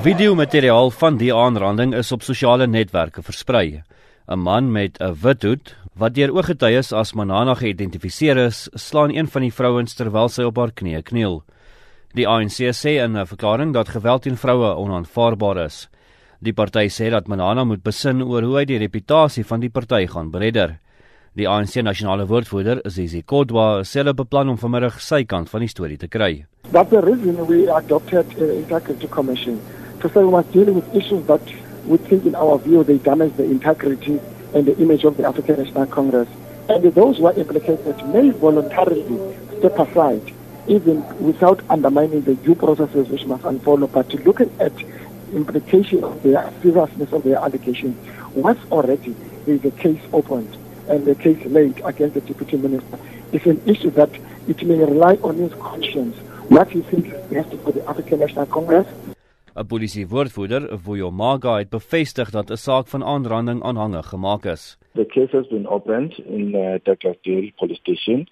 Videomateriaal van die aanranding is op sosiale netwerke versprei. 'n Man met 'n wit hoed wat deur ooggetuies as Manana geïdentifiseer is, slaan een van die vrouens terwyl sy op haar knieë kniel. Die ANC sê in 'n verklaring dat geweld teen vroue onaanvaarbaar is. Die party sê dat Manana moet besin oor hoe hy die reputasie van die party gaan beredder. Die ANC nasionale woordvoerder, Zizi Kodwa, sê hulle beplan om vanmiddag sy kant van die storie te kry. That's the reason we adopted uh, integrity commission to say we must deal with issues that we think in our view they damage the integrity and the image of the African National Congress. And those who are implicated may voluntarily step aside even without undermining the due processes which must unfold, but looking at implication of the seriousness of their allegations, once already there is a case opened and a case laid against the deputy minister, it's an issue that it may rely on his conscience. What he thinks he has to for the African National Congress. 'n Polisie woordvoerder, Vuyo Maga, het bevestig dat 'n saak van aanranding aanhangig gemaak is. The case has been opened in uh, Takasdale police station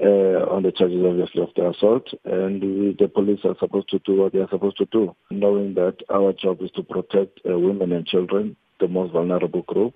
uh, on the charges obviously of the assault and we, the police are supposed to do what they are supposed to do knowing that our job is to protect uh, women and children the most vulnerable group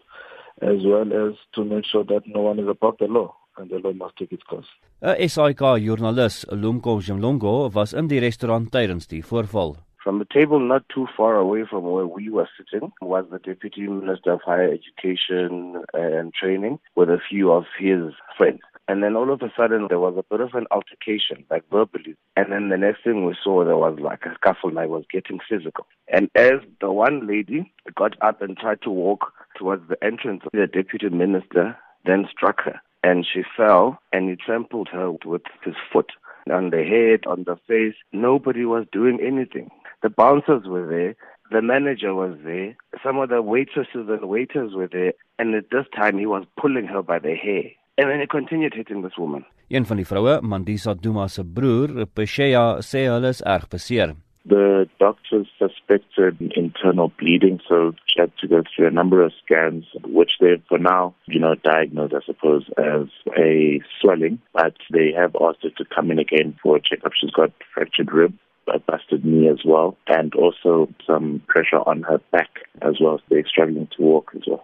as well as to make sure that no one is above the law and the law must take its course. 'n SAK joernalis, Lumko Jemlongo, was in die restaurant tydens die voorval. From the table not too far away from where we were sitting was the Deputy Minister of Higher Education and Training with a few of his friends. And then all of a sudden there was a bit of an altercation, like verbally. And then the next thing we saw there was like a scuffle, and I was getting physical. And as the one lady got up and tried to walk towards the entrance, the deputy minister then struck her. And she fell and he trampled her with his foot on the head, on the face. Nobody was doing anything. The bouncers were there. The manager was there. Some of the waitresses and waiters were there. And at this time, he was pulling her by the hair. And then he continued hitting this woman. Een van die vroue, Mandisa Duma se broer, Pesheya, sê hulle is erg beseer. The doctors suspected internal bleeding, so she had to go through a number of scans, which they've for now, you know, diagnosed, I suppose, as a swelling. But they have asked her to come in again for a checkup. She's got fractured rib, a busted knee as well, and also some pressure on her back as well. So they're struggling to walk as well.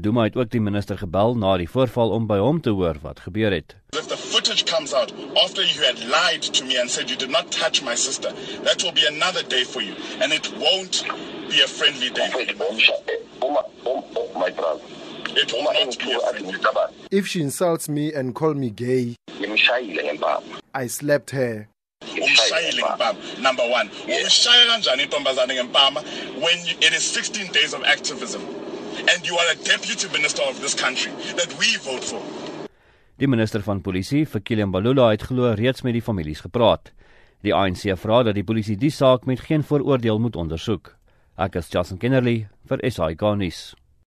Duma het ook die minister gebel na die voorval om by hom te hoor wat gebeur het. If the footage comes out after you had lied to me and said you did not touch my sister, that will be another day for you and it won't be a friendly day. It will not be a friendly day. If she insults me and call me gay, I slapped her. umshayile ngempama number 1 umshaya kanjani intombazane ngempama when you, it is 16 days of activism and you are a deputy minister of this country that we vote for. Die minister van polisie, Fikile Mbalula, het glo reeds met die families gepraat. Die ANC vra dat die polisie die saak met geen vooroordeel moet ondersoek. Ek is Jason Kennerly vir SAK nuus.